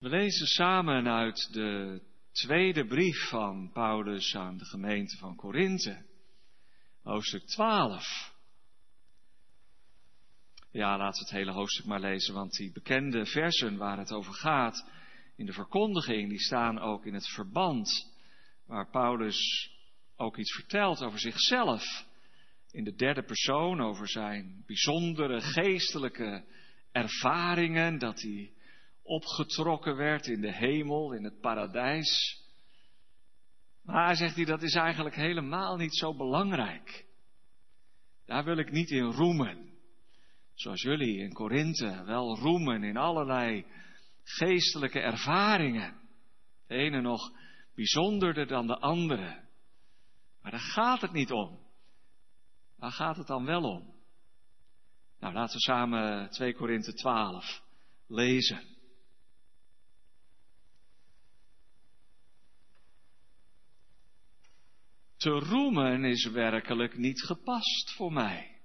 We lezen samen uit de tweede brief van Paulus aan de gemeente van Korinthe, hoofdstuk 12. Ja, laten we het hele hoofdstuk maar lezen, want die bekende versen waar het over gaat in de verkondiging, die staan ook in het verband waar Paulus ook iets vertelt over zichzelf. In de derde persoon over zijn bijzondere geestelijke ervaringen, dat hij opgetrokken werd in de hemel, in het paradijs. Maar zegt hij, dat is eigenlijk helemaal niet zo belangrijk. Daar wil ik niet in roemen. Zoals jullie in Korinthe wel roemen in allerlei geestelijke ervaringen. De ene nog bijzonderder dan de andere. Maar daar gaat het niet om. Waar gaat het dan wel om? Nou, laten we samen 2 Korinthe 12 lezen. Te roemen is werkelijk niet gepast voor mij.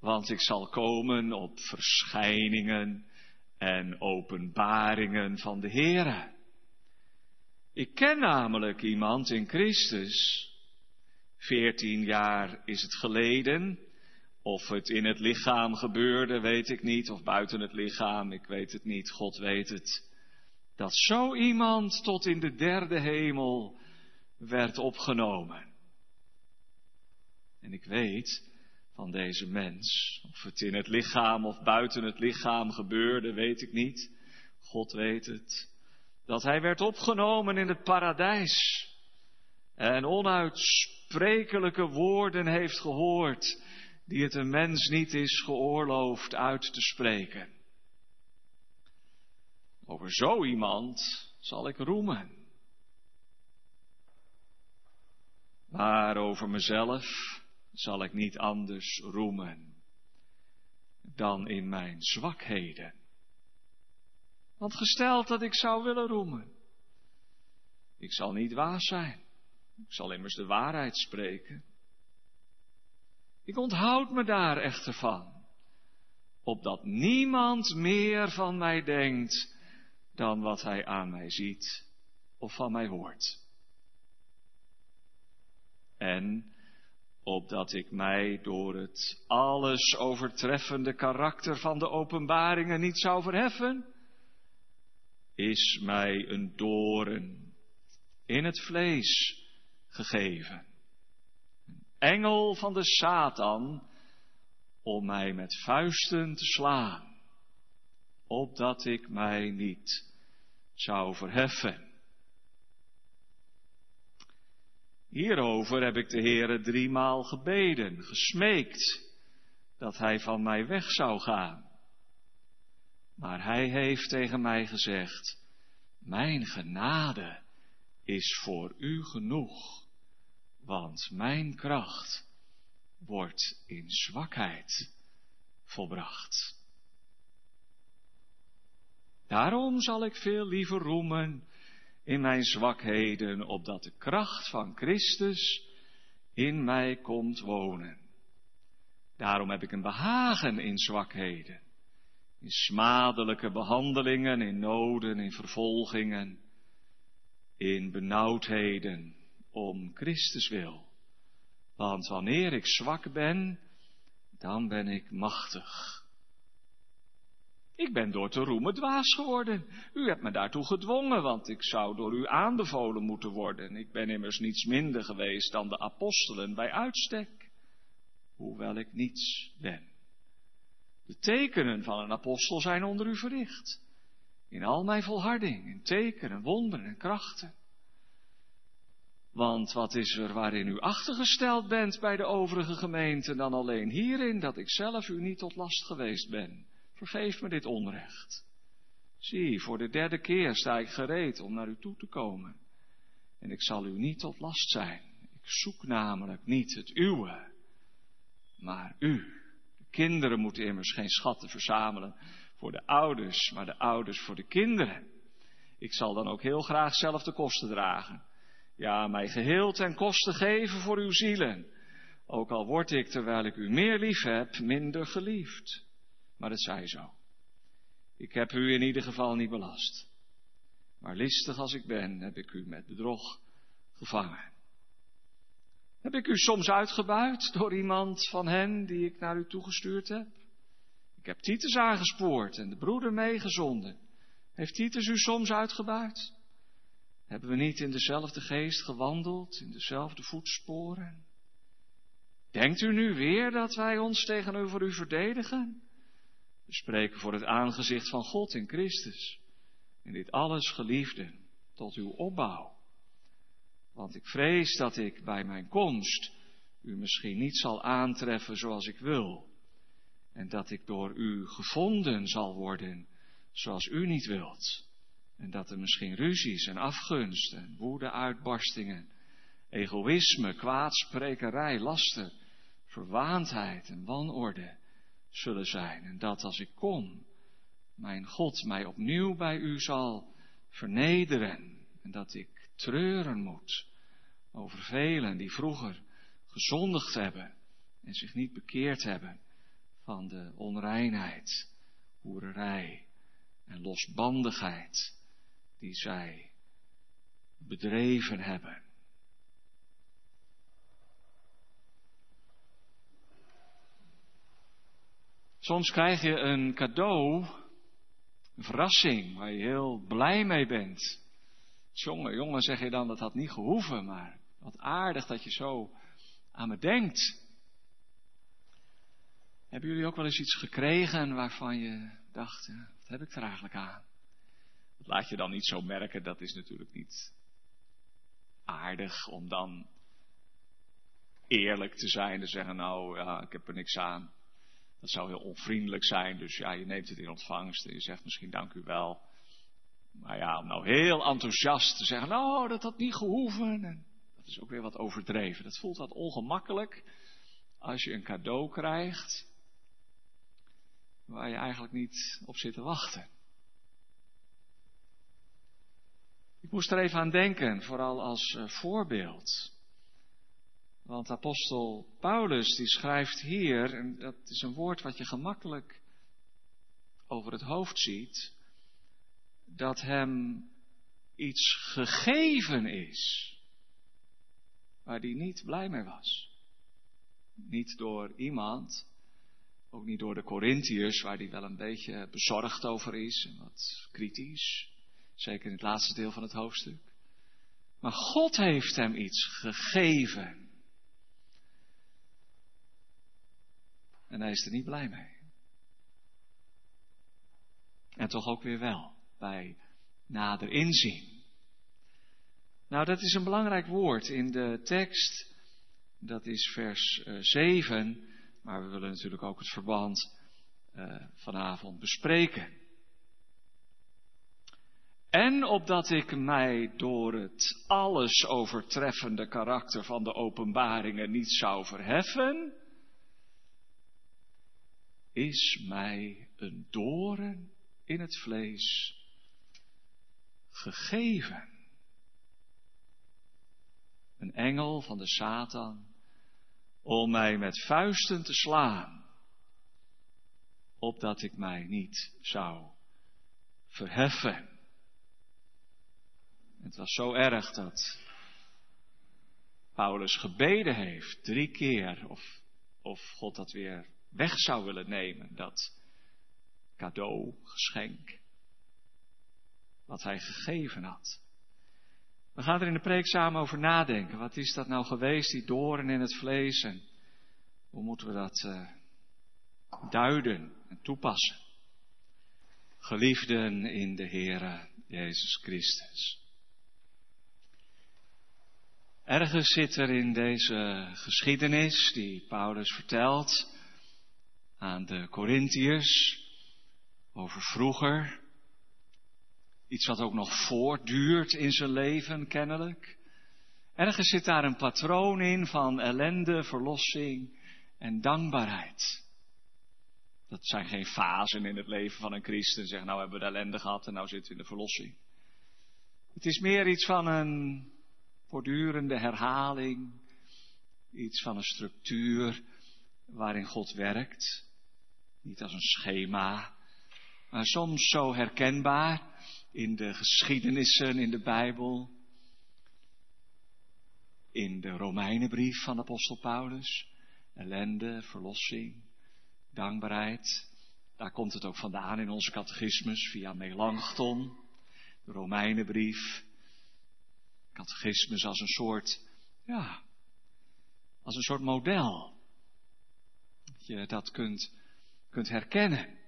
Want ik zal komen op verschijningen en openbaringen van de Heere. Ik ken namelijk iemand in Christus. Veertien jaar is het geleden. Of het in het lichaam gebeurde, weet ik niet. Of buiten het lichaam, ik weet het niet. God weet het. Dat zo iemand tot in de derde hemel werd opgenomen. En ik weet van deze mens, of het in het lichaam of buiten het lichaam gebeurde, weet ik niet. God weet het. Dat hij werd opgenomen in het paradijs en onuitsprekelijke woorden heeft gehoord die het een mens niet is geoorloofd uit te spreken. Over zo iemand zal ik roemen. Maar over mezelf zal ik niet anders roemen dan in mijn zwakheden. Want gesteld dat ik zou willen roemen, ik zal niet waar zijn. Ik zal immers de waarheid spreken. Ik onthoud me daar echter van, opdat niemand meer van mij denkt dan wat hij aan mij ziet of van mij hoort en opdat ik mij door het alles overtreffende karakter van de openbaringen niet zou verheffen, is mij een doorn in het vlees gegeven. Een engel van de Satan om mij met vuisten te slaan, opdat ik mij niet zou verheffen. Hierover heb ik de Heere driemaal gebeden, gesmeekt, dat hij van mij weg zou gaan. Maar hij heeft tegen mij gezegd, mijn genade is voor u genoeg, want mijn kracht wordt in zwakheid volbracht. Daarom zal ik veel liever roemen in mijn zwakheden, opdat de kracht van Christus in mij komt wonen. Daarom heb ik een behagen in zwakheden, in smadelijke behandelingen, in noden, in vervolgingen, in benauwdheden, om Christus wil. Want wanneer ik zwak ben, dan ben ik machtig. Ik ben door te roemen dwaas geworden. U hebt me daartoe gedwongen, want ik zou door u aanbevolen moeten worden. Ik ben immers niets minder geweest dan de apostelen bij uitstek, hoewel ik niets ben. De tekenen van een apostel zijn onder u verricht. In al mijn volharding, in tekenen, wonderen en krachten. Want wat is er waarin u achtergesteld bent bij de overige gemeenten dan alleen hierin dat ik zelf u niet tot last geweest ben? Vergeef me dit onrecht. Zie, voor de derde keer sta ik gereed om naar u toe te komen. En ik zal u niet tot last zijn. Ik zoek namelijk niet het uwe, maar u. De kinderen moeten immers geen schatten verzamelen voor de ouders, maar de ouders voor de kinderen. Ik zal dan ook heel graag zelf de kosten dragen. Ja, mij geheel ten koste geven voor uw zielen. Ook al word ik, terwijl ik u meer lief heb, minder geliefd. Maar het zij zo. Ik heb u in ieder geval niet belast. Maar listig als ik ben, heb ik u met bedrog gevangen. Heb ik u soms uitgebuit door iemand van hen die ik naar u toegestuurd heb? Ik heb Titus aangespoord en de broeder meegezonden. Heeft Titus u soms uitgebuit? Hebben we niet in dezelfde geest gewandeld, in dezelfde voetsporen? Denkt u nu weer dat wij ons tegenover u verdedigen? We spreken voor het aangezicht van God in Christus. En dit alles, geliefden, tot uw opbouw. Want ik vrees dat ik bij mijn komst u misschien niet zal aantreffen zoals ik wil. En dat ik door u gevonden zal worden zoals u niet wilt. En dat er misschien ruzies en afgunsten, woede-uitbarstingen, egoïsme, kwaadsprekerij, laster, verwaandheid en wanorde zullen zijn. En dat als ik kom, mijn God mij opnieuw bij u zal vernederen. En dat ik treuren moet over velen die vroeger gezondigd hebben en zich niet bekeerd hebben van de onreinheid, hoererij en losbandigheid die zij bedreven hebben. Soms krijg je een cadeau, een verrassing, waar je heel blij mee bent. Jongen, jongen, zeg je dan, dat had niet gehoeven, maar wat aardig dat je zo aan me denkt. Hebben jullie ook wel eens iets gekregen waarvan je dacht, wat heb ik er eigenlijk aan? Dat laat je dan niet zo merken, dat is natuurlijk niet aardig om dan eerlijk te zijn en zeggen, nou ja, ik heb er niks aan. Dat zou heel onvriendelijk zijn, dus ja, je neemt het in ontvangst en je zegt misschien dank u wel. Maar ja, om nou heel enthousiast te zeggen, nou, dat had niet gehoeven. En dat is ook weer wat overdreven. Dat voelt wat ongemakkelijk als je een cadeau krijgt waar je eigenlijk niet op zit te wachten. Ik moest er even aan denken, vooral als uh, voorbeeld. Want apostel Paulus die schrijft hier, en dat is een woord wat je gemakkelijk over het hoofd ziet, dat hem iets gegeven is waar hij niet blij mee was. Niet door iemand, ook niet door de Corinthiërs, waar hij wel een beetje bezorgd over is en wat kritisch, zeker in het laatste deel van het hoofdstuk. Maar God heeft hem iets gegeven. En hij is er niet blij mee. En toch ook weer wel, bij nader inzien. Nou, dat is een belangrijk woord in de tekst. Dat is vers 7. Eh, maar we willen natuurlijk ook het verband uh, vanavond bespreken. En opdat ik mij door het alles overtreffende karakter van de openbaringen niet zou verheffen, is mij een doren in het vlees gegeven. Een engel van de Satan om mij met vuisten te slaan, opdat ik mij niet zou verheffen. Het was zo erg dat Paulus gebeden heeft, drie keer, of, of God dat weer weg zou willen nemen, dat cadeau, geschenk, wat hij gegeven had. We gaan er in de preek samen over nadenken. Wat is dat nou geweest, die doren in het vlees? En hoe moeten we dat uh, duiden en toepassen? Geliefden in de Heere Jezus Christus. Ergens zit er in deze geschiedenis die Paulus vertelt aan de Corinthiërs over vroeger, Iets wat ook nog voortduurt in zijn leven, kennelijk. Ergens zit daar een patroon in van ellende, verlossing en dankbaarheid. Dat zijn geen fasen in het leven van een christen. Zeg, nou hebben we de ellende gehad en nou zitten we in de verlossing. Het is meer iets van een voortdurende herhaling. Iets van een structuur waarin God werkt. Niet als een schema, maar soms zo herkenbaar in de geschiedenissen in de Bijbel, in de Romeinenbrief van apostel Paulus, ellende, verlossing, dankbaarheid. Daar komt het ook vandaan in onze catechismus via Melanchthon, de Romeinenbrief. Catechismus als een soort, ja, als een soort model. Dat je dat kunt, kunt herkennen.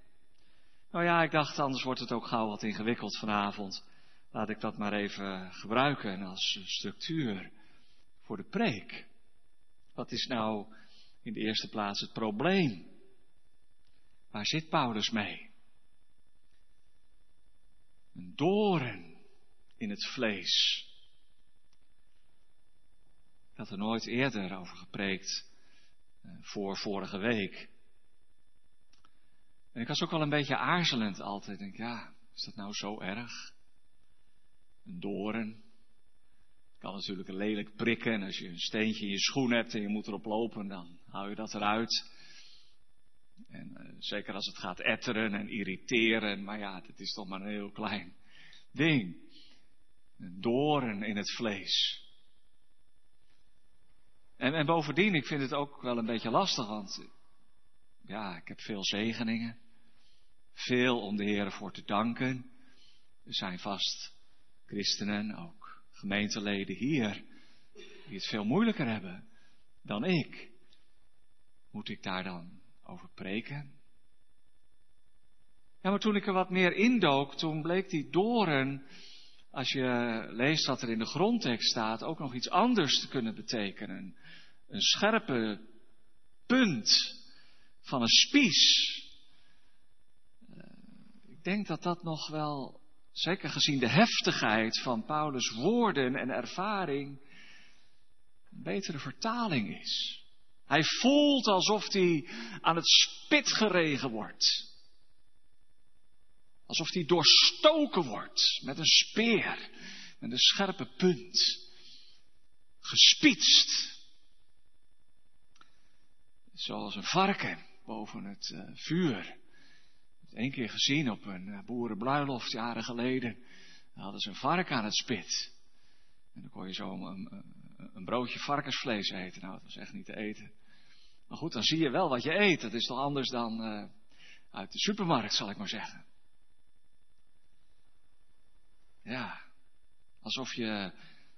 Nou ja, ik dacht, anders wordt het ook gauw wat ingewikkeld vanavond. Laat ik dat maar even gebruiken als structuur voor de preek. Wat is nou in de eerste plaats het probleem? Waar zit Paulus mee? Een doren in het vlees. Ik had er nooit eerder over gepreekt eh, voor vorige week. En ik was ook wel een beetje aarzelend altijd. Denk, ja, is dat nou zo erg? Een doren. Kan natuurlijk lelijk prikken. En als je een steentje in je schoen hebt en je moet erop lopen, dan hou je dat eruit. En uh, zeker als het gaat etteren en irriteren. Maar ja, dat is toch maar een heel klein ding. Een doren in het vlees. En, en bovendien, ik vind het ook wel een beetje lastig, want ja, ik heb veel zegeningen. Veel om de Heer voor te danken. Er zijn vast christenen, ook gemeenteleden hier, die het veel moeilijker hebben dan ik. Moet ik daar dan over preken? Ja, maar toen ik er wat meer indook, toen bleek die doren, als je leest wat er in de grondtekst staat, ook nog iets anders te kunnen betekenen. Een scherpe punt van een spies denk dat dat nog wel, zeker gezien de heftigheid van Paulus' woorden en ervaring, een betere vertaling is. Hij voelt alsof hij aan het spit geregen wordt. Alsof hij doorstoken wordt met een speer, met een scherpe punt. Gespietst. Zoals een varken boven het uh, vuur Eén keer gezien op een eh, boerenbruiloft jaren geleden. Daar hadden ze een vark aan het spit. En dan kon je zo een, een, broodje varkensvlees eten. Nou, dat was echt niet te eten. Maar goed, dan zie je wel wat je eet. Dat is toch anders dan uh, uit de supermarkt, zal ik maar zeggen. Ja, alsof je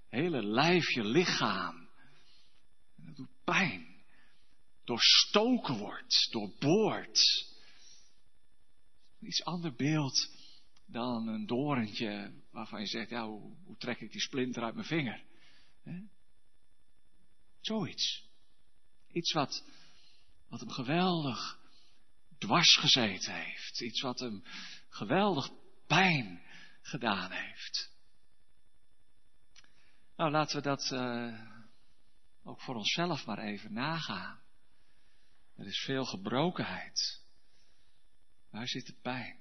hele lijf, je lichaam, dat doet pijn, doorstoken wordt, doorboord iets ander beeld dan een dorentje waarvan je zegt, ja, hoe, trek ik die splinter uit mijn vinger? He? Zoiets. Iets wat, wat hem geweldig dwars gezeten heeft. Iets wat hem geweldig pijn gedaan heeft. Nou, laten we dat uh, ook voor onszelf maar even nagaan. Er is veel gebrokenheid. Waar zit de pijn?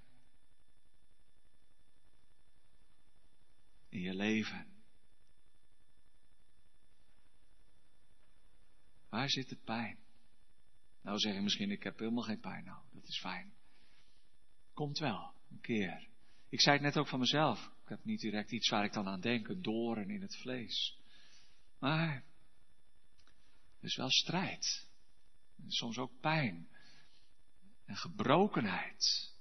In je leven. Waar zit de pijn? Nou zeg je misschien, ik heb helemaal geen pijn. Nou, dat is fijn. Komt wel, een keer. Ik zei het net ook van mezelf. Ik heb niet direct iets waar ik dan aan denk, een doorn in het vlees. Maar er is wel strijd. En soms ook pijn en gebrokenheid.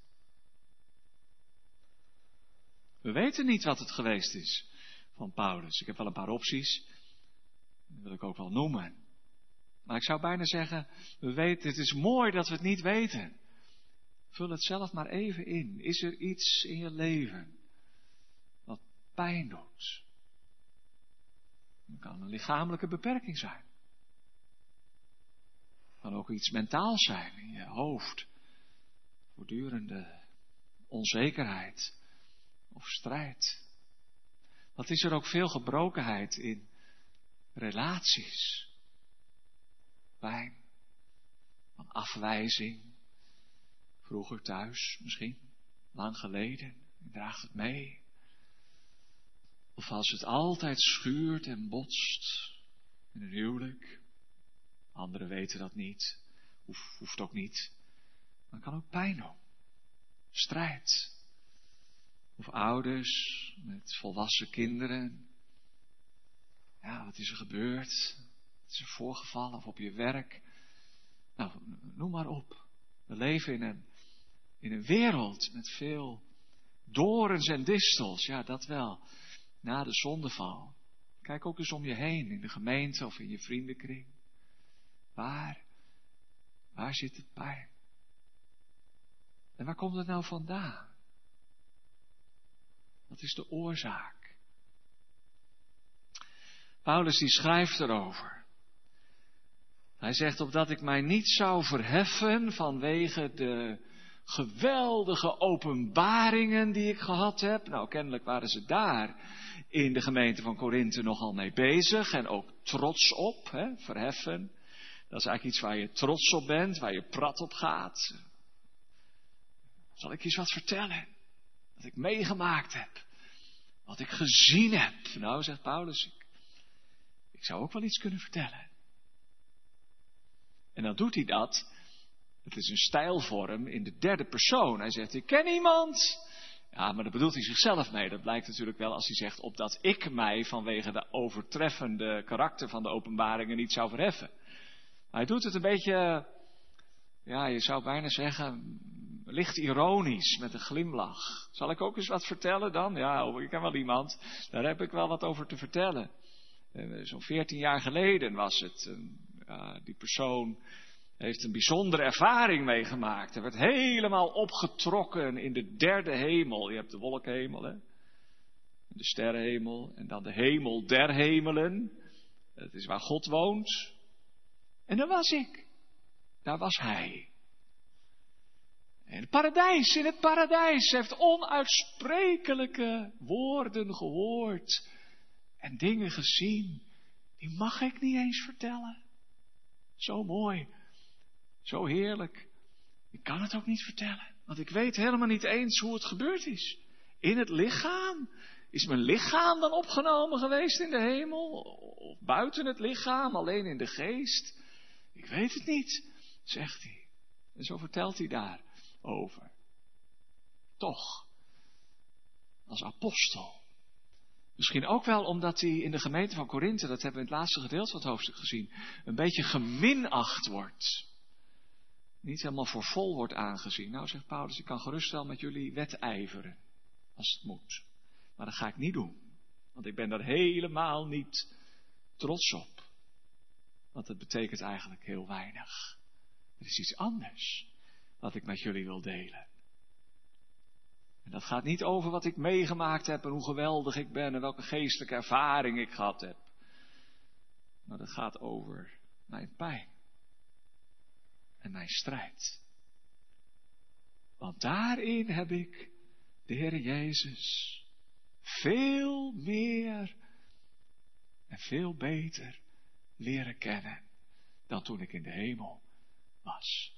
We weten niet wat het geweest is van Paulus. Ik heb wel een paar opties. Die wil ik ook wel noemen. Maar ik zou bijna zeggen, we weten, het is mooi dat we het niet weten. Vul het zelf maar even in. Is er iets in je leven wat pijn doet? Het kan een lichamelijke beperking zijn. Het kan ook iets mentaals zijn in je hoofd voortdurende onzekerheid of strijd. Wat is er ook veel gebrokenheid in relaties? Pijn, van afwijzing, vroeger thuis misschien, lang geleden, draagt het mee. Of als het altijd schuurt en botst in een huwelijk, anderen weten dat niet, hoeft ook niet. Dan kan ook pijn doen. strijd. Of ouders met volwassen kinderen. Ja, wat is er gebeurd? Wat is er voorgevallen? Of op je werk? Nou, noem maar op. We leven in een, in een wereld met veel dorens en distels. Ja, dat wel. Na de zondeval. Kijk ook eens om je heen, in de gemeente of in je vriendenkring. Waar, waar zit het pijn? En waar komt het nou vandaan? Wat is de oorzaak? Paulus die schrijft erover. Hij zegt opdat ik mij niet zou verheffen vanwege de geweldige openbaringen die ik gehad heb. Nou, kennelijk waren ze daar in de gemeente van Korinthe nogal mee bezig en ook trots op, hè, verheffen. Dat is eigenlijk iets waar je trots op bent, waar je prat op gaat. Zal ik je wat vertellen? Wat ik meegemaakt heb. Wat ik gezien heb. Nou, zegt Paulus, ik, ik zou ook wel iets kunnen vertellen. En dan doet hij dat. Het is een stijlvorm in de derde persoon. Hij zegt, ik ken iemand. Ja, maar daar bedoelt hij zichzelf mee. Dat blijkt natuurlijk wel als hij zegt, opdat ik mij vanwege de overtreffende karakter van de openbaringen niet zou verheffen. Hij doet het een beetje, ja, je zou bijna zeggen, licht ironisch, met een glimlach. Zal ik ook eens wat vertellen dan? Ja, oh, ik ken wel iemand, daar heb ik wel wat over te vertellen. Eh, zo'n veertien jaar geleden was het. Ja, die persoon heeft een bijzondere ervaring meegemaakt. Hij werd helemaal opgetrokken in de derde hemel. Je hebt de wolkenhemel, hè? De sterrenhemel. En dan de hemel der hemelen. Dat is waar God woont. En daar was ik. Daar was hij. En het paradijs, in het paradijs, heeft onuitsprekelijke woorden gehoord en dingen gezien. Die mag ik niet eens vertellen. Zo mooi, zo heerlijk. Ik kan het ook niet vertellen, want ik weet helemaal niet eens hoe het gebeurd is. In het lichaam. Is mijn lichaam dan opgenomen geweest in de hemel? Of buiten het lichaam, alleen in de geest? Ik weet het niet, zegt hij. En zo vertelt hij daar over. Toch, als apostel. Misschien ook wel omdat hij in de gemeente van Korinthe, dat hebben we in het laatste gedeelte van het hoofdstuk gezien, een beetje geminacht wordt. Niet helemaal voor vol wordt aangezien. Nou, zegt Paulus, ik kan gerust wel met jullie wedijveren, als het moet. Maar dat ga ik niet doen. Want ik ben daar helemaal niet trots op. Want het betekent eigenlijk heel weinig. Er is iets anders wat ik met jullie wil delen. En dat gaat niet over wat ik meegemaakt heb en hoe geweldig ik ben en welke geestelijke ervaring ik gehad heb. Maar dat gaat over mijn pijn en mijn strijd. Want daarin heb ik de Heer Jezus veel meer en veel beter leren kennen dan toen ik in de hemel was.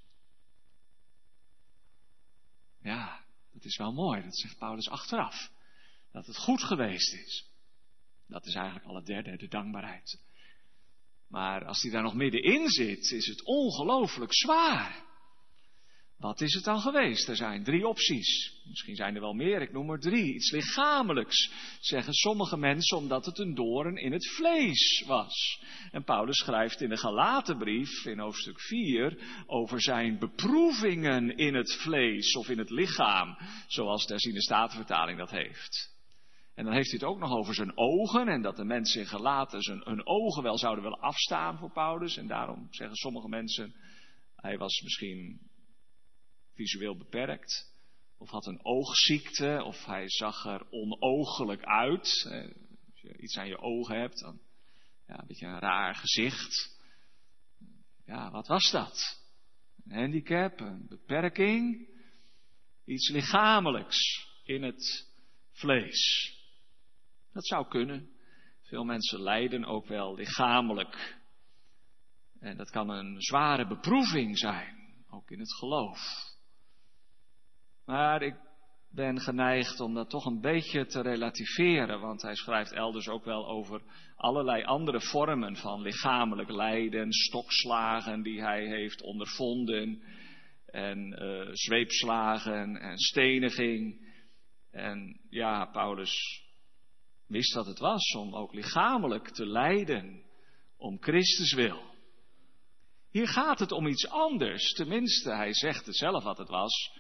Ja, dat is wel mooi, dat zegt Paulus achteraf. Dat het goed geweest is. Dat is eigenlijk al het derde, de dankbaarheid. Maar als die daar nog middenin zit, is het ongelooflijk zwaar. Wat is het dan geweest? Er zijn drie opties. Misschien zijn er wel meer, ik noem er drie. Iets lichamelijks, zeggen sommige mensen, omdat het een doorn in het vlees was. En Paulus schrijft in de Galatenbrief, in hoofdstuk 4, over zijn beproevingen in het vlees of in het lichaam, zoals de statenvertaling dat heeft. En dan heeft hij het ook nog over zijn ogen en dat de mensen in Galaten zijn hun ogen wel zouden willen afstaan voor Paulus. En daarom zeggen sommige mensen, hij was misschien visueel beperkt, of had een oogziekte, of hij zag er onogelijk uit. Als je iets aan je ogen hebt, dan ja, een beetje een raar gezicht. Ja, wat was dat? Een handicap, een beperking, iets lichamelijks in het vlees. Dat zou kunnen. Veel mensen lijden ook wel lichamelijk. En dat kan een zware beproeving zijn, ook in het geloof. Maar ik ben geneigd om dat toch een beetje te relativeren, want hij schrijft elders ook wel over allerlei andere vormen van lichamelijk lijden, stokslagen die hij heeft ondervonden. en uh, zweepslagen en steniging. En ja, Paulus wist dat het was om ook lichamelijk te lijden om Christus wil. Hier gaat het om iets anders, tenminste, hij zegt het zelf wat het was,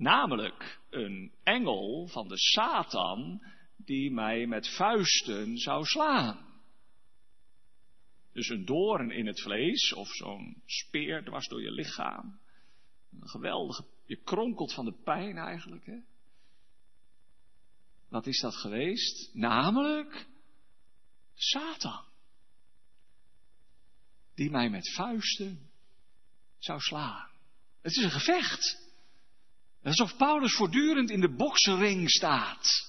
namelijk een engel van de Satan die mij met vuisten zou slaan. Dus een doorn in het vlees of zo'n speer dwars door je lichaam. Een geweldige, je kronkelt van de pijn eigenlijk. Hè? Wat is dat geweest? Namelijk Satan. Die mij met vuisten zou slaan. Het is een gevecht. Alsof Paulus voortdurend in de boksenring staat.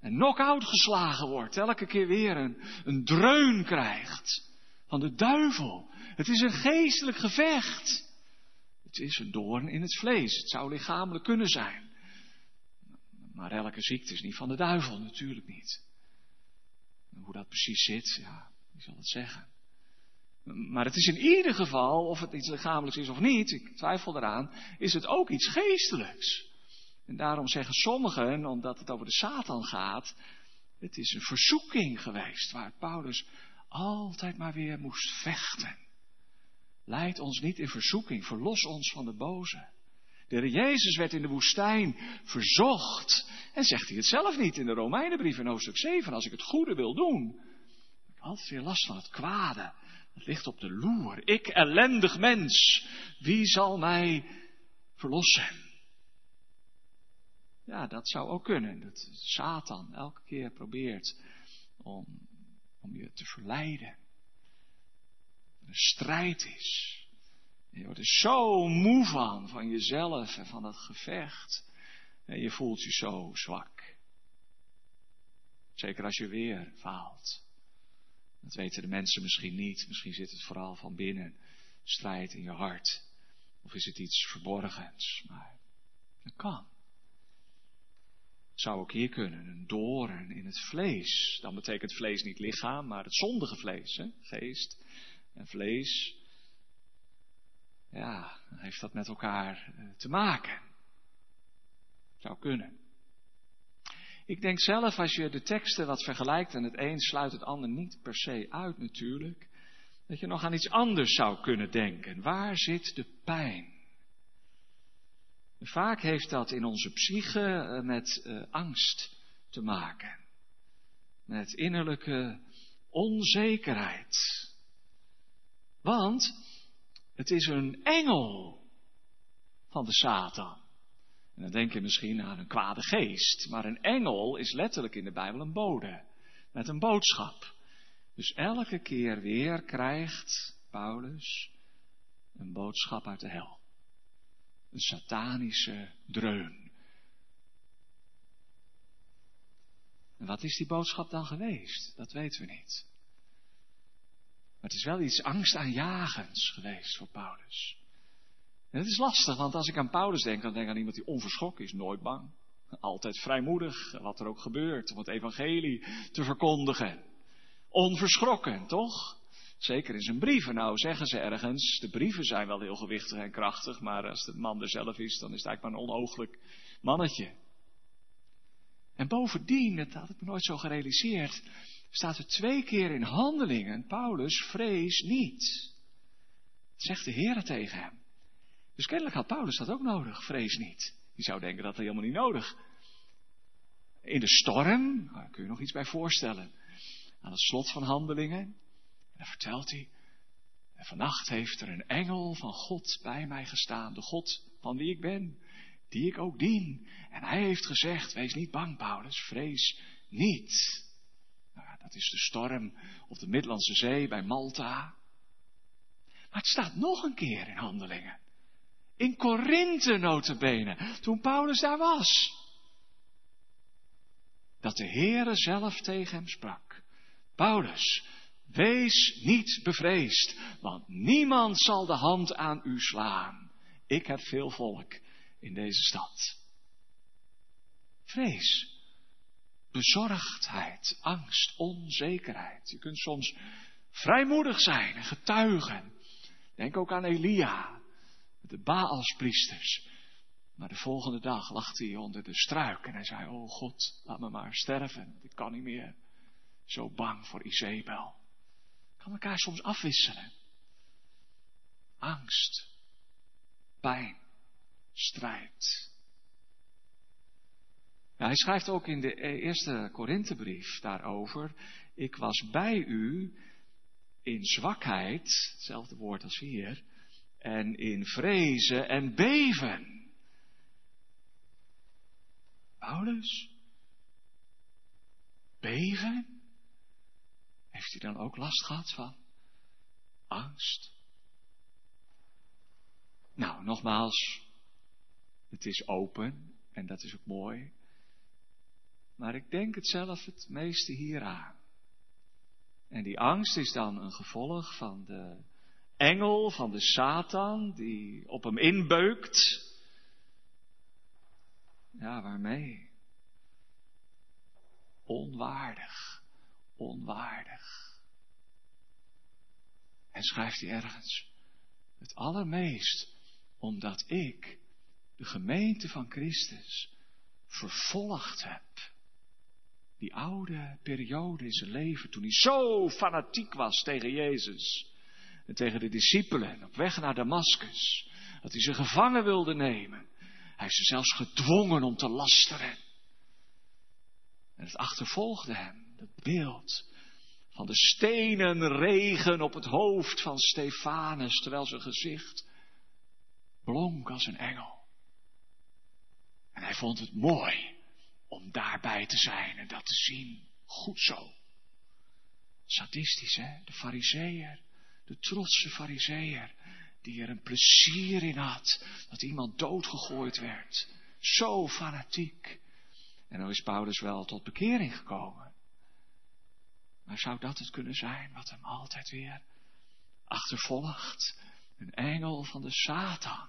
En knock-out geslagen wordt, elke keer weer een, een dreun krijgt van de duivel. Het is een geestelijk gevecht. Het is een doorn in het vlees. Het zou lichamelijk kunnen zijn. Maar elke ziekte is niet van de duivel, natuurlijk niet. Hoe dat precies zit, ja, wie zal het zeggen. Maar het is in ieder geval, of het iets lichamelijks is of niet, ik twijfel eraan, is het ook iets geestelijks. En daarom zeggen sommigen, omdat het over de Satan gaat, het is een verzoeking geweest waar Paulus altijd maar weer moest vechten. Leid ons niet in verzoeking, verlos ons van de boze. De Jezus werd in de woestijn verzocht. En zegt hij het zelf niet in de Romeinenbrief in hoofdstuk 7. Als ik het goede wil doen, ik altijd weer last van het kwade. Het ligt op de loer. Ik, ellendig mens, wie zal mij verlossen? Ja, dat zou ook kunnen. Dat Satan elke keer probeert om, om je te verleiden. Een strijd is. Je wordt er zo moe van, van jezelf en van dat gevecht. En je voelt je zo zwak. Zeker als je weer faalt. Dat weten de mensen misschien niet. Misschien zit het vooral van binnen. Strijd in je hart. Of is het iets verborgens. Maar dat kan. Het zou ook hier kunnen. Een doorn in het vlees. Dan betekent vlees niet lichaam, maar het zondige vlees. Hè? Geest en vlees ja, heeft dat met elkaar eh, te maken. Zou kunnen. Ik denk zelf, als je de teksten wat vergelijkt en het een sluit het ander niet per se uit natuurlijk, dat je nog aan iets anders zou kunnen denken. Waar zit de pijn? Vaak heeft dat in onze psyche eh, met uh, angst te maken. Met innerlijke onzekerheid. Want het is een engel van de Satan. En dan denk je misschien aan een kwade geest. Maar een engel is letterlijk in de Bijbel een bode. Met een boodschap. Dus elke keer weer krijgt Paulus een boodschap uit de hel. Een satanische dreun. En wat is die boodschap dan geweest? Dat weten we niet. Maar het is wel iets angstaanjagends geweest voor Paulus. En het is lastig, want als ik aan Paulus denk, dan denk ik aan iemand die onverschrokken is, nooit bang. Altijd vrijmoedig, wat er ook gebeurt, om het evangelie te verkondigen. Onverschrokken, toch? Zeker in zijn brieven. Nou zeggen ze ergens, de brieven zijn wel heel gewichtig en krachtig, maar als de man er zelf is, dan is het eigenlijk maar een onooglijk mannetje. En bovendien, dat had ik me nooit zo gerealiseerd, staat er twee keer in handelingen, Paulus, vrees niet. Zegt de Heer tegen hem. Dus kennelijk had Paulus dat ook nodig, vrees niet. Je zou denken dat hij helemaal niet nodig. In de storm, daar kun je nog iets bij voorstellen. Aan het slot van handelingen, en dan vertelt hij, en vannacht heeft er een engel van God bij mij gestaan, de God van wie ik ben, die ik ook dien. En hij heeft gezegd, wees niet bang Paulus, vrees niet. Dat is de storm op de Middellandse Zee bij Malta. Maar het staat nog een keer in handelingen. In Korinthe notabene, toen Paulus daar was. Dat de Heere zelf tegen hem sprak. Paulus, wees niet bevreesd, want niemand zal de hand aan u slaan. Ik heb veel volk in deze stad. Vrees bezorgdheid, angst, onzekerheid. Je kunt soms vrijmoedig zijn en getuigen. Denk ook aan Elia. De Baalspriesters. Maar de volgende dag lag hij onder de struik en hij zei, oh God, laat me maar sterven, ik kan niet meer. Zo bang voor Isabel. Kan elkaar soms afwisselen. Angst, pijn, strijd. Hij schrijft ook in de eerste Korinthebrief daarover. Ik was bij u in zwakheid, hetzelfde woord als hier, en in vrezen en beven. Paulus? Beven? Heeft hij dan ook last gehad van angst? Nou, nogmaals, het is open en dat is ook mooi. Maar ik denk het zelf het meeste hieraan. En die angst is dan een gevolg van de engel, van de Satan, die op hem inbeukt. Ja, waarmee? Onwaardig, onwaardig. En schrijft hij ergens, het allermeest omdat ik de gemeente van Christus vervolgd heb. Die oude periode in zijn leven, toen hij zo fanatiek was tegen Jezus en tegen de discipelen op weg naar Damascus, dat hij ze gevangen wilde nemen. Hij heeft ze zelfs gedwongen om te lasteren. En het achtervolgde hem, dat beeld van de stenen regen op het hoofd van Stefanus, terwijl zijn gezicht blonk als een engel. En hij vond het mooi om daarbij te zijn en dat te zien. Goed zo. Sadistisch, hè? De fariseer, de trotse fariseer, die er een plezier in had dat iemand doodgegooid werd. Zo fanatiek. En dan is Paulus wel tot bekering gekomen. Maar zou dat het kunnen zijn wat hem altijd weer achtervolgt? Een engel van de Satan.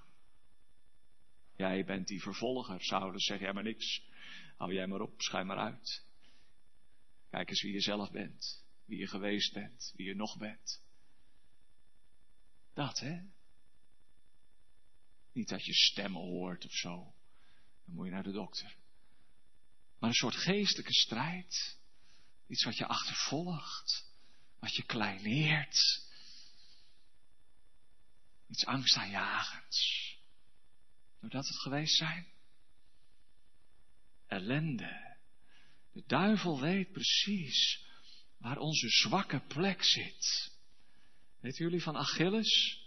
Jij bent die vervolger, Saulus, zeg jij maar niks. Hou jij maar op, schijn maar uit. Kijk eens wie je zelf bent, wie je geweest bent, wie je nog bent. Dat, hè? Niet dat je stemmen hoort of zo. Dan moet je naar de dokter. Maar een soort geestelijke strijd. Iets wat je achtervolgt. Wat je kleineert. Iets angstaanjagends. Zou dat het geweest zijn? Ellende. De duivel weet precies waar onze zwakke plek zit. Weet jullie van Achilles?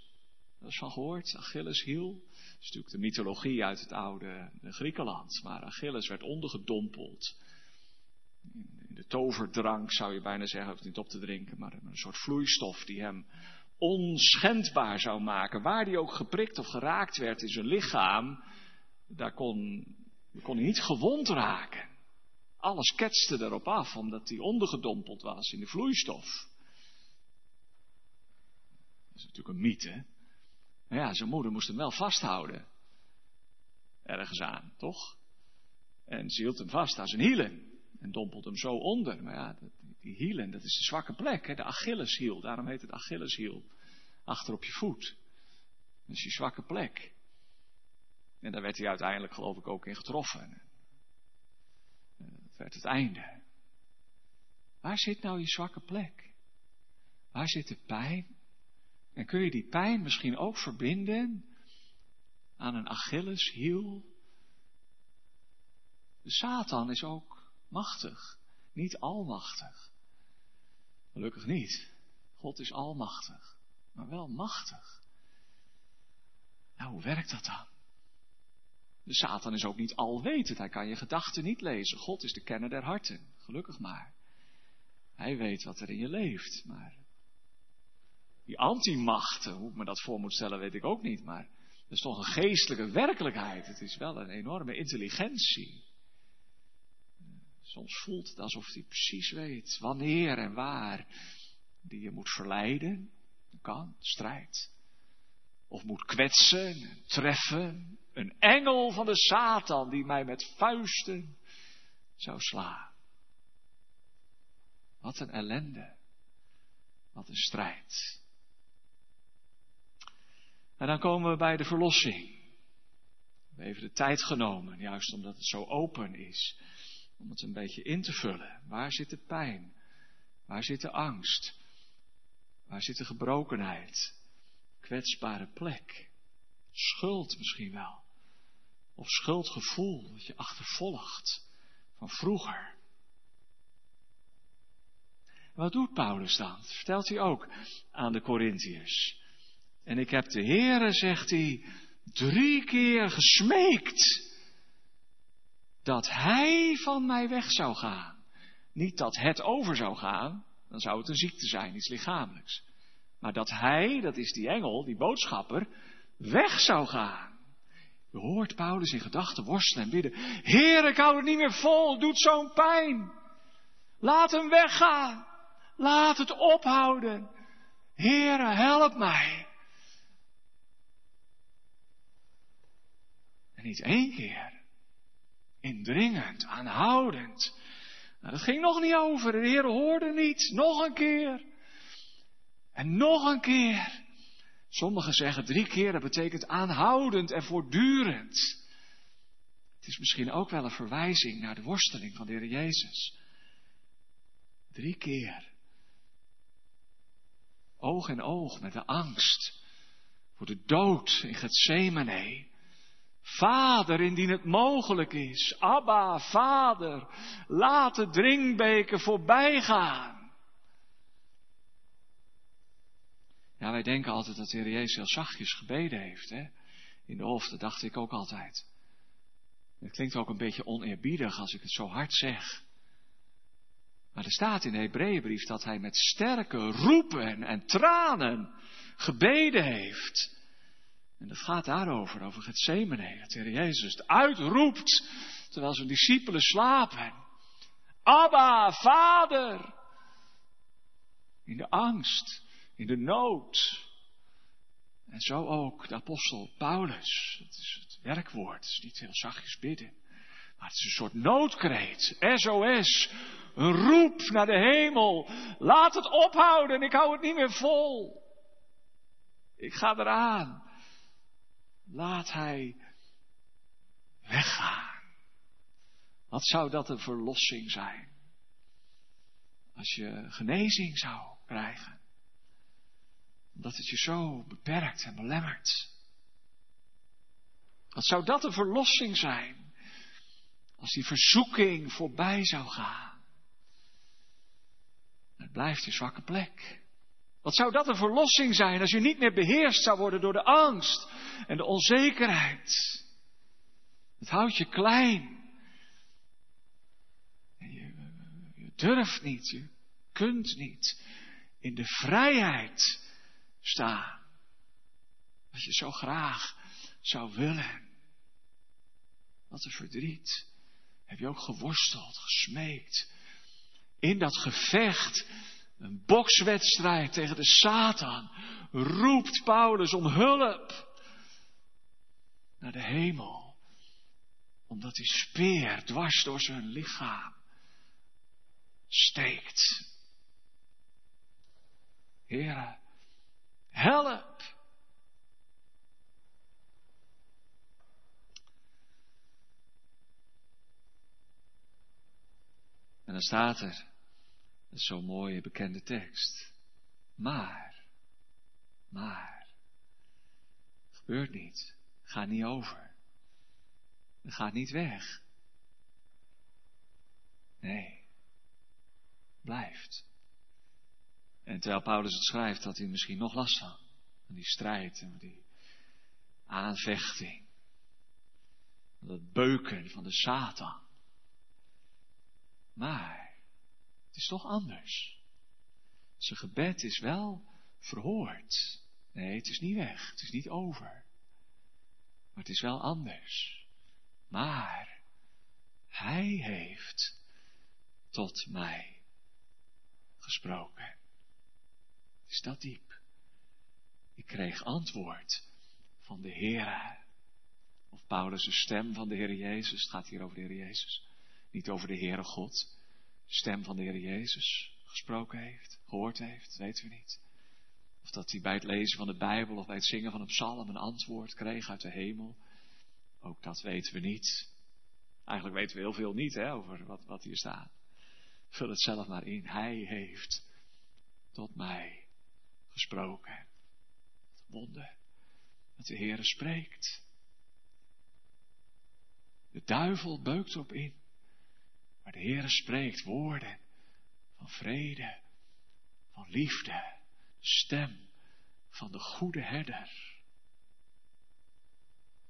Dat is van gehoord. Achilles hiel. Dat is natuurlijk de mythologie uit het oude Griekenland. Maar Achilles werd ondergedompeld. In de toverdrank zou je bijna zeggen, of niet op te drinken, maar een soort vloeistof die hem onschendbaar zou maken. Waar die ook geprikt of geraakt werd in zijn lichaam, daar kon, kon hij niet gewond raken. Alles ketste erop af, omdat hij ondergedompeld was in de vloeistof. Dat is natuurlijk een mythe. Maar ja, zijn moeder moest hem wel vasthouden. Ergens aan, toch? En ze hield hem vast aan zijn hielen. En dompelde hem zo onder. Maar ja, die hielen, dat is de zwakke plek, hè? de Achilleshiel. Daarom heet het Achilleshiel. Achter op je voet. Dat is je zwakke plek. En daar werd hij uiteindelijk, geloof ik, ook in getroffen. Dat werd het einde. Waar zit nou je zwakke plek? Waar zit de pijn? En kun je die pijn misschien ook verbinden aan een Achilleshiel? Satan is ook machtig, niet almachtig. Gelukkig niet. God is almachtig, maar wel machtig. Nou, hoe werkt dat dan? De Satan is ook niet alwetend. Hij kan je gedachten niet lezen. God is de kenner der harten. Gelukkig maar. Hij weet wat er in je leeft. Maar die antimachten, hoe ik me dat voor moet stellen, weet ik ook niet. Maar dat is toch een geestelijke werkelijkheid. Het is wel een enorme intelligentie. Soms voelt het alsof hij precies weet wanneer en waar die je moet verleiden. Kan, strijd. Of moet kwetsen, treffen. Een engel van de Satan die mij met vuisten zou slaan. Wat een ellende. Wat een strijd. En dan komen we bij de verlossing. We hebben de tijd genomen, juist omdat het zo open is, om het een beetje in te vullen. Waar zit de pijn? Waar zit de angst? Waar zit de gebrokenheid? Kwetsbare plek. Schuld misschien wel. Of schuldgevoel dat je achtervolgt van vroeger. Wat doet Paulus dan? Dat vertelt hij ook aan de Corinthiërs. En ik heb de Heere, zegt hij, drie keer gesmeekt dat hij van mij weg zou gaan. Niet dat het over zou gaan, dan zou het een ziekte zijn, iets lichamelijks. Maar dat hij, dat is die engel, die boodschapper, weg zou gaan. Je hoort Paulus in gedachten worstelen en bidden. Heer, ik hou het niet meer vol, doet zo'n pijn. Laat hem weggaan. Laat het ophouden. Heere, help mij. En niet één keer. Indringend, aanhoudend. Nou, dat ging nog niet over. De Heer hoorde niet. Nog een keer. En nog een keer. Sommigen zeggen drie keer, dat betekent aanhoudend en voortdurend. Het is misschien ook wel een verwijzing naar de worsteling van de Heer Jezus. Drie keer. Oog in oog met de angst voor de dood in Gethsemane. Vader, indien het mogelijk is, Abba, Vader, laat de drinkbeker voorbij gaan. Ja, wij denken altijd dat de Heer Jezus heel zachtjes gebeden heeft. Hè? In de hoofd, dat dacht ik ook altijd. Het klinkt ook een beetje oneerbiedig als ik het zo hard zeg. Maar er staat in de Hebreeënbrief dat hij met sterke roepen en tranen gebeden heeft. En dat gaat daarover, over het Gethsemane, dat de Heer Jezus het uitroept, terwijl zijn discipelen slapen. Abba, Vader! In de angst, in de nood. En zo ook de apostel Paulus. Het is het werkwoord, het is niet heel zachtjes bidden. Maar het is een soort noodkreet, SOS, een roep naar de hemel. Laat het ophouden, ik hou het niet meer vol. Ik ga eraan. Laat hij weggaan. Wat zou dat een verlossing zijn? Als je genezing zou krijgen. Omdat het je zo beperkt en belemmert. Wat zou dat een verlossing zijn? Als die verzoeking voorbij zou gaan. Het blijft je zwakke plek. Wat zou dat een verlossing zijn als je niet meer beheerst zou worden door de angst en de onzekerheid. Het houdt je klein. Je, je durft niet, je kunt niet in de vrijheid staan. Wat je zo graag zou willen. Wat een verdriet. Heb je ook geworsteld, gesmeekt. In dat gevecht een bokswedstrijd tegen de Satan roept Paulus om hulp naar de hemel. Omdat die speer dwars door zijn lichaam steekt. Heere, help! En dan staat er, zo'n mooie bekende tekst. Maar, maar, gebeurt niet. Gaat niet over. Gaat niet weg. Nee, blijft. En terwijl Paulus het schrijft, had hij misschien nog last van. Van die strijd en die aanvechting. Dat beuken van de Satan. Maar is toch anders. Zijn gebed is wel verhoord. Nee, het is niet weg. Het is niet over. Maar het is wel anders. Maar hij heeft tot mij gesproken. Is dat diep? Ik kreeg antwoord van de Heer. Of Paulus' stem van de Heer Jezus. Het gaat hier over de Heer Jezus. Niet over de Heere God. Stem van de Heer Jezus gesproken heeft, gehoord heeft, weten we niet. Of dat hij bij het lezen van de Bijbel of bij het zingen van een psalm een antwoord kreeg uit de hemel. Ook dat weten we niet. Eigenlijk weten we heel veel niet hè, over wat, wat hier staat. Vul het zelf maar in. Hij heeft tot mij gesproken. Wonder dat de Heere spreekt. De duivel beukt erop in. Maar de Heere spreekt woorden van vrede, van liefde, de stem van de goede herder.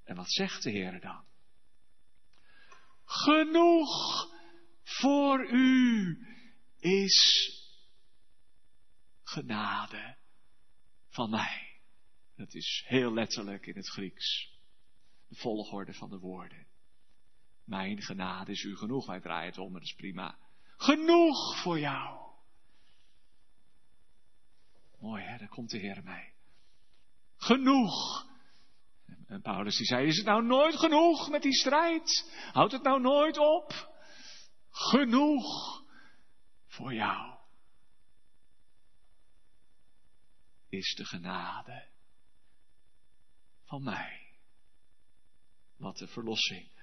En wat zegt de Heer dan? Genoeg voor u is genade van mij. Dat is heel letterlijk in het Grieks. De volgorde van de woorden. Mijn genade is u genoeg. Wij draaien het om, dat is prima. Genoeg voor jou. Mooi hè, daar komt de Heer mee. Genoeg. En Paulus die zei, is het nou nooit genoeg met die strijd? Houdt het nou nooit op? Genoeg voor jou. Is de genade van mij. Wat de verlossing,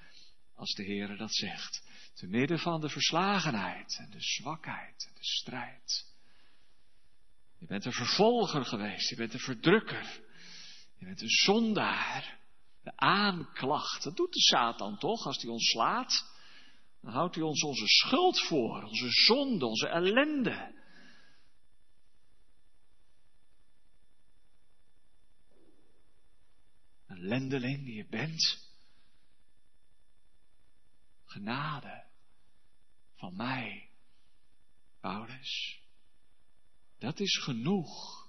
als de Heere dat zegt. Te midden van de verslagenheid en de zwakheid en de strijd. Je bent een vervolger geweest, je bent een verdrukker, je bent een zondaar. De aanklacht, dat doet de Satan toch als hij ons slaat. Dan houdt hij ons onze schuld voor, onze zonde, onze ellende. Een lendeling die je bent. Genade van mij, Paulus. Dat is genoeg.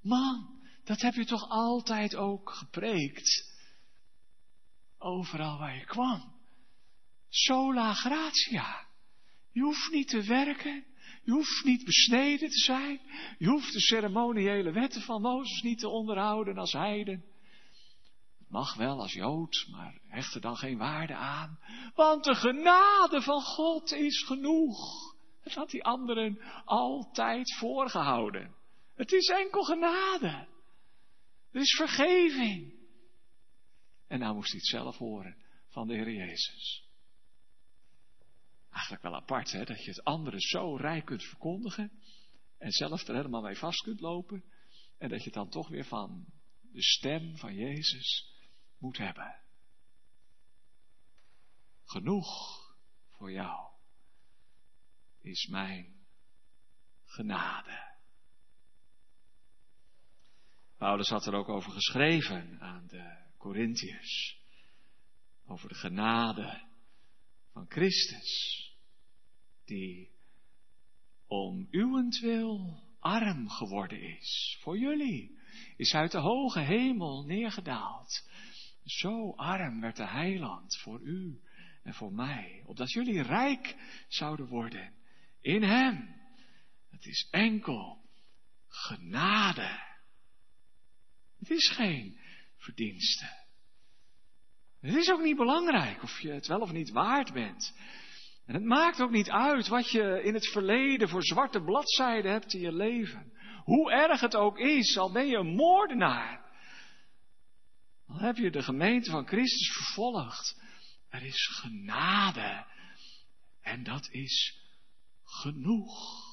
Man, dat heb je toch altijd ook gepreekt. Overal waar je kwam. Sola gratia. Je hoeft niet te werken. Je hoeft niet besneden te zijn. Je hoeft de ceremoniële wetten van Mozes niet te onderhouden als heiden. Het mag wel als Jood, maar hecht er dan geen waarde aan. Want de genade van God is genoeg. Dat had die anderen altijd voorgehouden. Het is enkel genade. Er is vergeving. En nou moest hij het zelf horen van de Heer Jezus. Eigenlijk wel apart, hè, dat je het anderen zo rijk kunt verkondigen en zelf er helemaal mee vast kunt lopen en dat je het dan toch weer van de stem van Jezus moet hebben. Genoeg voor jou is mijn genade. Paulus had er ook over geschreven aan de Corinthiërs. Over de genade van Christus, die om uwentwil arm geworden is. Voor jullie is uit de hoge hemel neergedaald. Zo arm werd de heiland voor u en voor mij, opdat jullie rijk zouden worden in Hem. Het is enkel genade. Het is geen verdienste. Het is ook niet belangrijk of je het wel of niet waard bent. En het maakt ook niet uit wat je in het verleden voor zwarte bladzijden hebt in je leven. Hoe erg het ook is, al ben je een moordenaar. Al heb je de gemeente van Christus vervolgd. Er is genade. En dat is genoeg.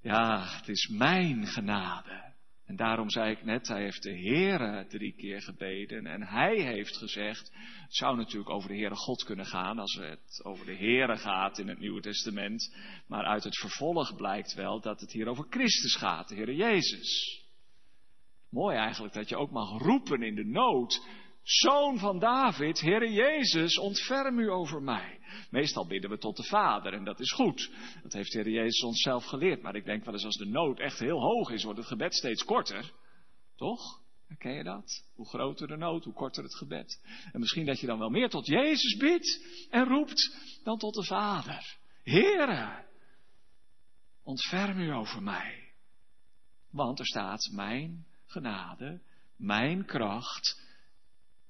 Ja, het is mijn genade. En daarom zei ik net, hij heeft de Heere drie keer gebeden en hij heeft gezegd, het zou natuurlijk over de Heere God kunnen gaan als het over de Heere gaat in het Nieuwe Testament, maar uit het vervolg blijkt wel dat het hier over Christus gaat, de Heere Jezus. Mooi eigenlijk dat je ook mag roepen in de nood, Zoon van David, Heere Jezus, ontferm u over mij. Meestal bidden we tot de Vader en dat is goed. Dat heeft Heere Jezus ons zelf geleerd. Maar ik denk wel eens als de nood echt heel hoog is, wordt het gebed steeds korter. Toch? Ken je dat? Hoe groter de nood, hoe korter het gebed. En misschien dat je dan wel meer tot Jezus bidt en roept dan tot de Vader. Heere, ontferm u over mij. Want er staat mijn genade, mijn kracht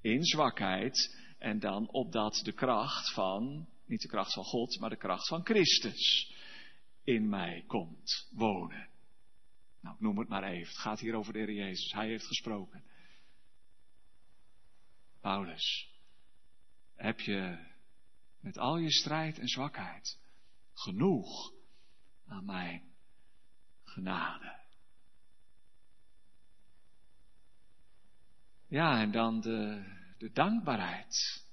in zwakheid en dan opdat de kracht van, niet de kracht van God, maar de kracht van Christus in mij komt wonen. Nou, ik noem het maar even. Het gaat hier over de Heer Jezus. Hij heeft gesproken. Paulus, heb je met al je strijd en zwakheid genoeg aan mijn genade? Ja, en dan de, de dankbaarheid.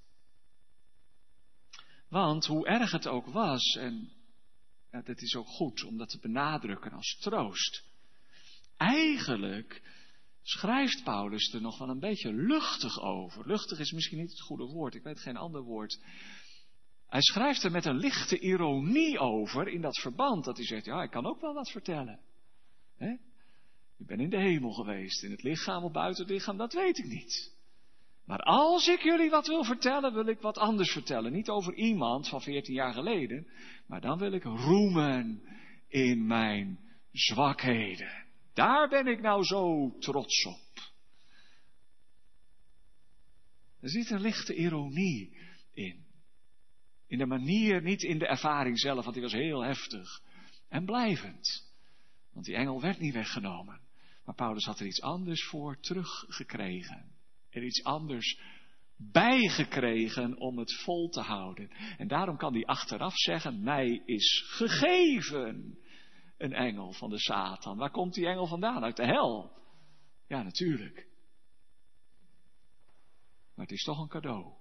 Want hoe erg het ook was, en ja, dat is ook goed om dat te benadrukken als troost. Eigenlijk schrijft Paulus er nog wel een beetje luchtig over. Luchtig is misschien niet het goede woord, ik weet geen ander woord. Hij schrijft er met een lichte ironie over in dat verband, dat hij zegt, ja, ik kan ook wel wat vertellen. He? Ik ben in de hemel geweest, in het lichaam of buiten het lichaam, dat weet ik niet. Maar als ik jullie wat wil vertellen, wil ik wat anders vertellen. Niet over iemand van 14 jaar geleden, maar dan wil ik roemen in mijn zwakheden. Daar ben ik nou zo trots op. Er zit een lichte ironie in. In de manier, niet in de ervaring zelf, want die was heel heftig en blijvend. Want die engel werd niet weggenomen. Maar Paulus had er iets anders voor teruggekregen. Er iets anders bijgekregen om het vol te houden. En daarom kan hij achteraf zeggen, mij is gegeven een engel van de Satan. Waar komt die engel vandaan? Uit de hel. Ja, natuurlijk. Maar het is toch een cadeau.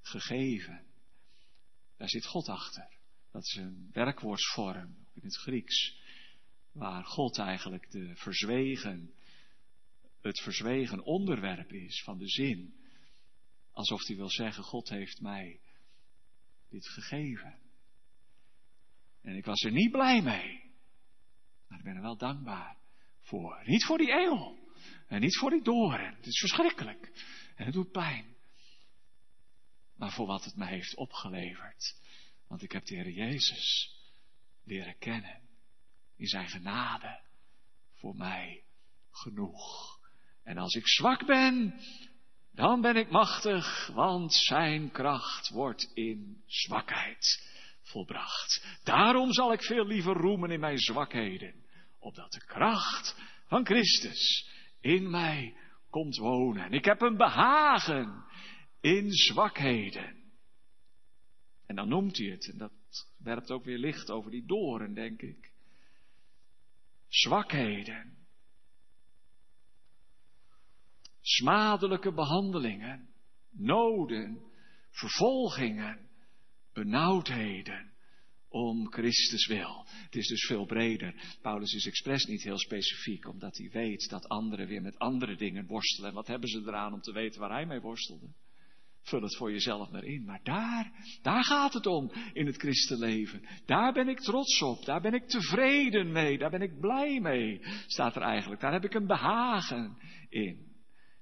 Gegeven. Daar zit God achter. Dat is een werkwoordsvorm in het Grieks. Waar God eigenlijk de verzwegen, het verzwegen onderwerp is van de zin. Alsof hij wil zeggen, God heeft mij dit gegeven. En ik was er niet blij mee. Maar ik ben er wel dankbaar voor. Niet voor die eeuw. En niet voor die doren. Het is verschrikkelijk. En het doet pijn. Maar voor wat het me heeft opgeleverd. Want ik heb de Heer Jezus leren kennen. In zijn genade voor mij genoeg. En als ik zwak ben, dan ben ik machtig, want zijn kracht wordt in zwakheid volbracht. Daarom zal ik veel liever roemen in mijn zwakheden, opdat de kracht van Christus in mij komt wonen. Ik heb een behagen in zwakheden. En dan noemt hij het, en dat werpt ook weer licht over die doren, denk ik. Zwakheden. Smadelijke behandelingen, noden, vervolgingen, benauwdheden om Christus wil. Het is dus veel breder. Paulus is expres niet heel specifiek, omdat hij weet dat anderen weer met andere dingen worstelen. En wat hebben ze eraan om te weten waar hij mee worstelde? Vul het voor jezelf maar in. Maar daar, daar gaat het om in het christenleven. Daar ben ik trots op. Daar ben ik tevreden mee. Daar ben ik blij mee. Staat er eigenlijk. Daar heb ik een behagen in.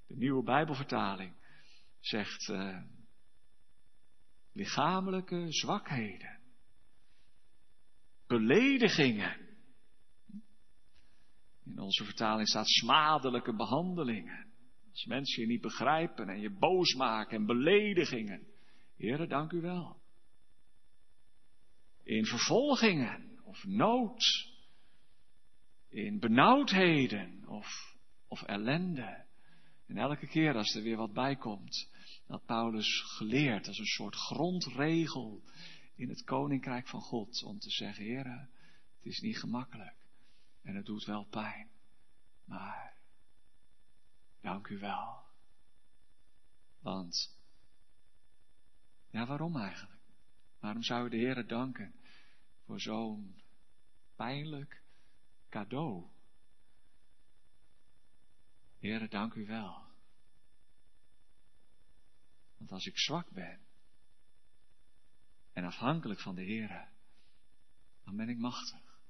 De nieuwe Bijbelvertaling zegt uh, lichamelijke zwakheden, beledigingen. In onze vertaling staat smadelijke behandelingen. Als mensen je niet begrijpen en je boos maken en beledigingen. Heren, dank u wel. In vervolgingen of nood. In benauwdheden of, of ellende. En elke keer als er weer wat bij komt, dat Paulus geleerd als een soort grondregel in het koninkrijk van God om te zeggen, Heer, het is niet gemakkelijk en het doet wel pijn, maar dank u wel. Want, ja, waarom eigenlijk? Waarom zou je de Heer danken voor zo'n pijnlijk cadeau? Heere, dank u wel. Want als ik zwak ben en afhankelijk van de Heere, dan ben ik machtig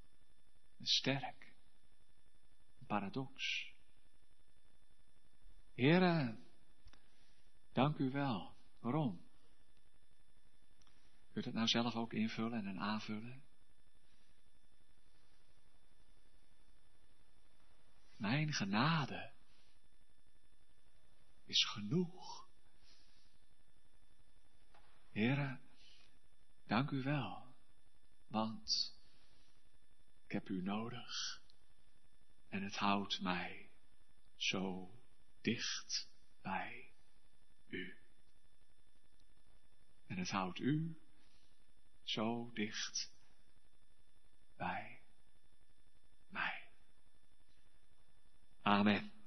en sterk. Een paradox. Heere, dank u wel. Waarom? Kunt het nou zelf ook invullen en aanvullen? Mijn genade is genoeg. Heren, dank u wel, want Ik heb u nodig. En het houdt mij zo dicht bij u. En het houdt u zo dicht bij mij. Amen.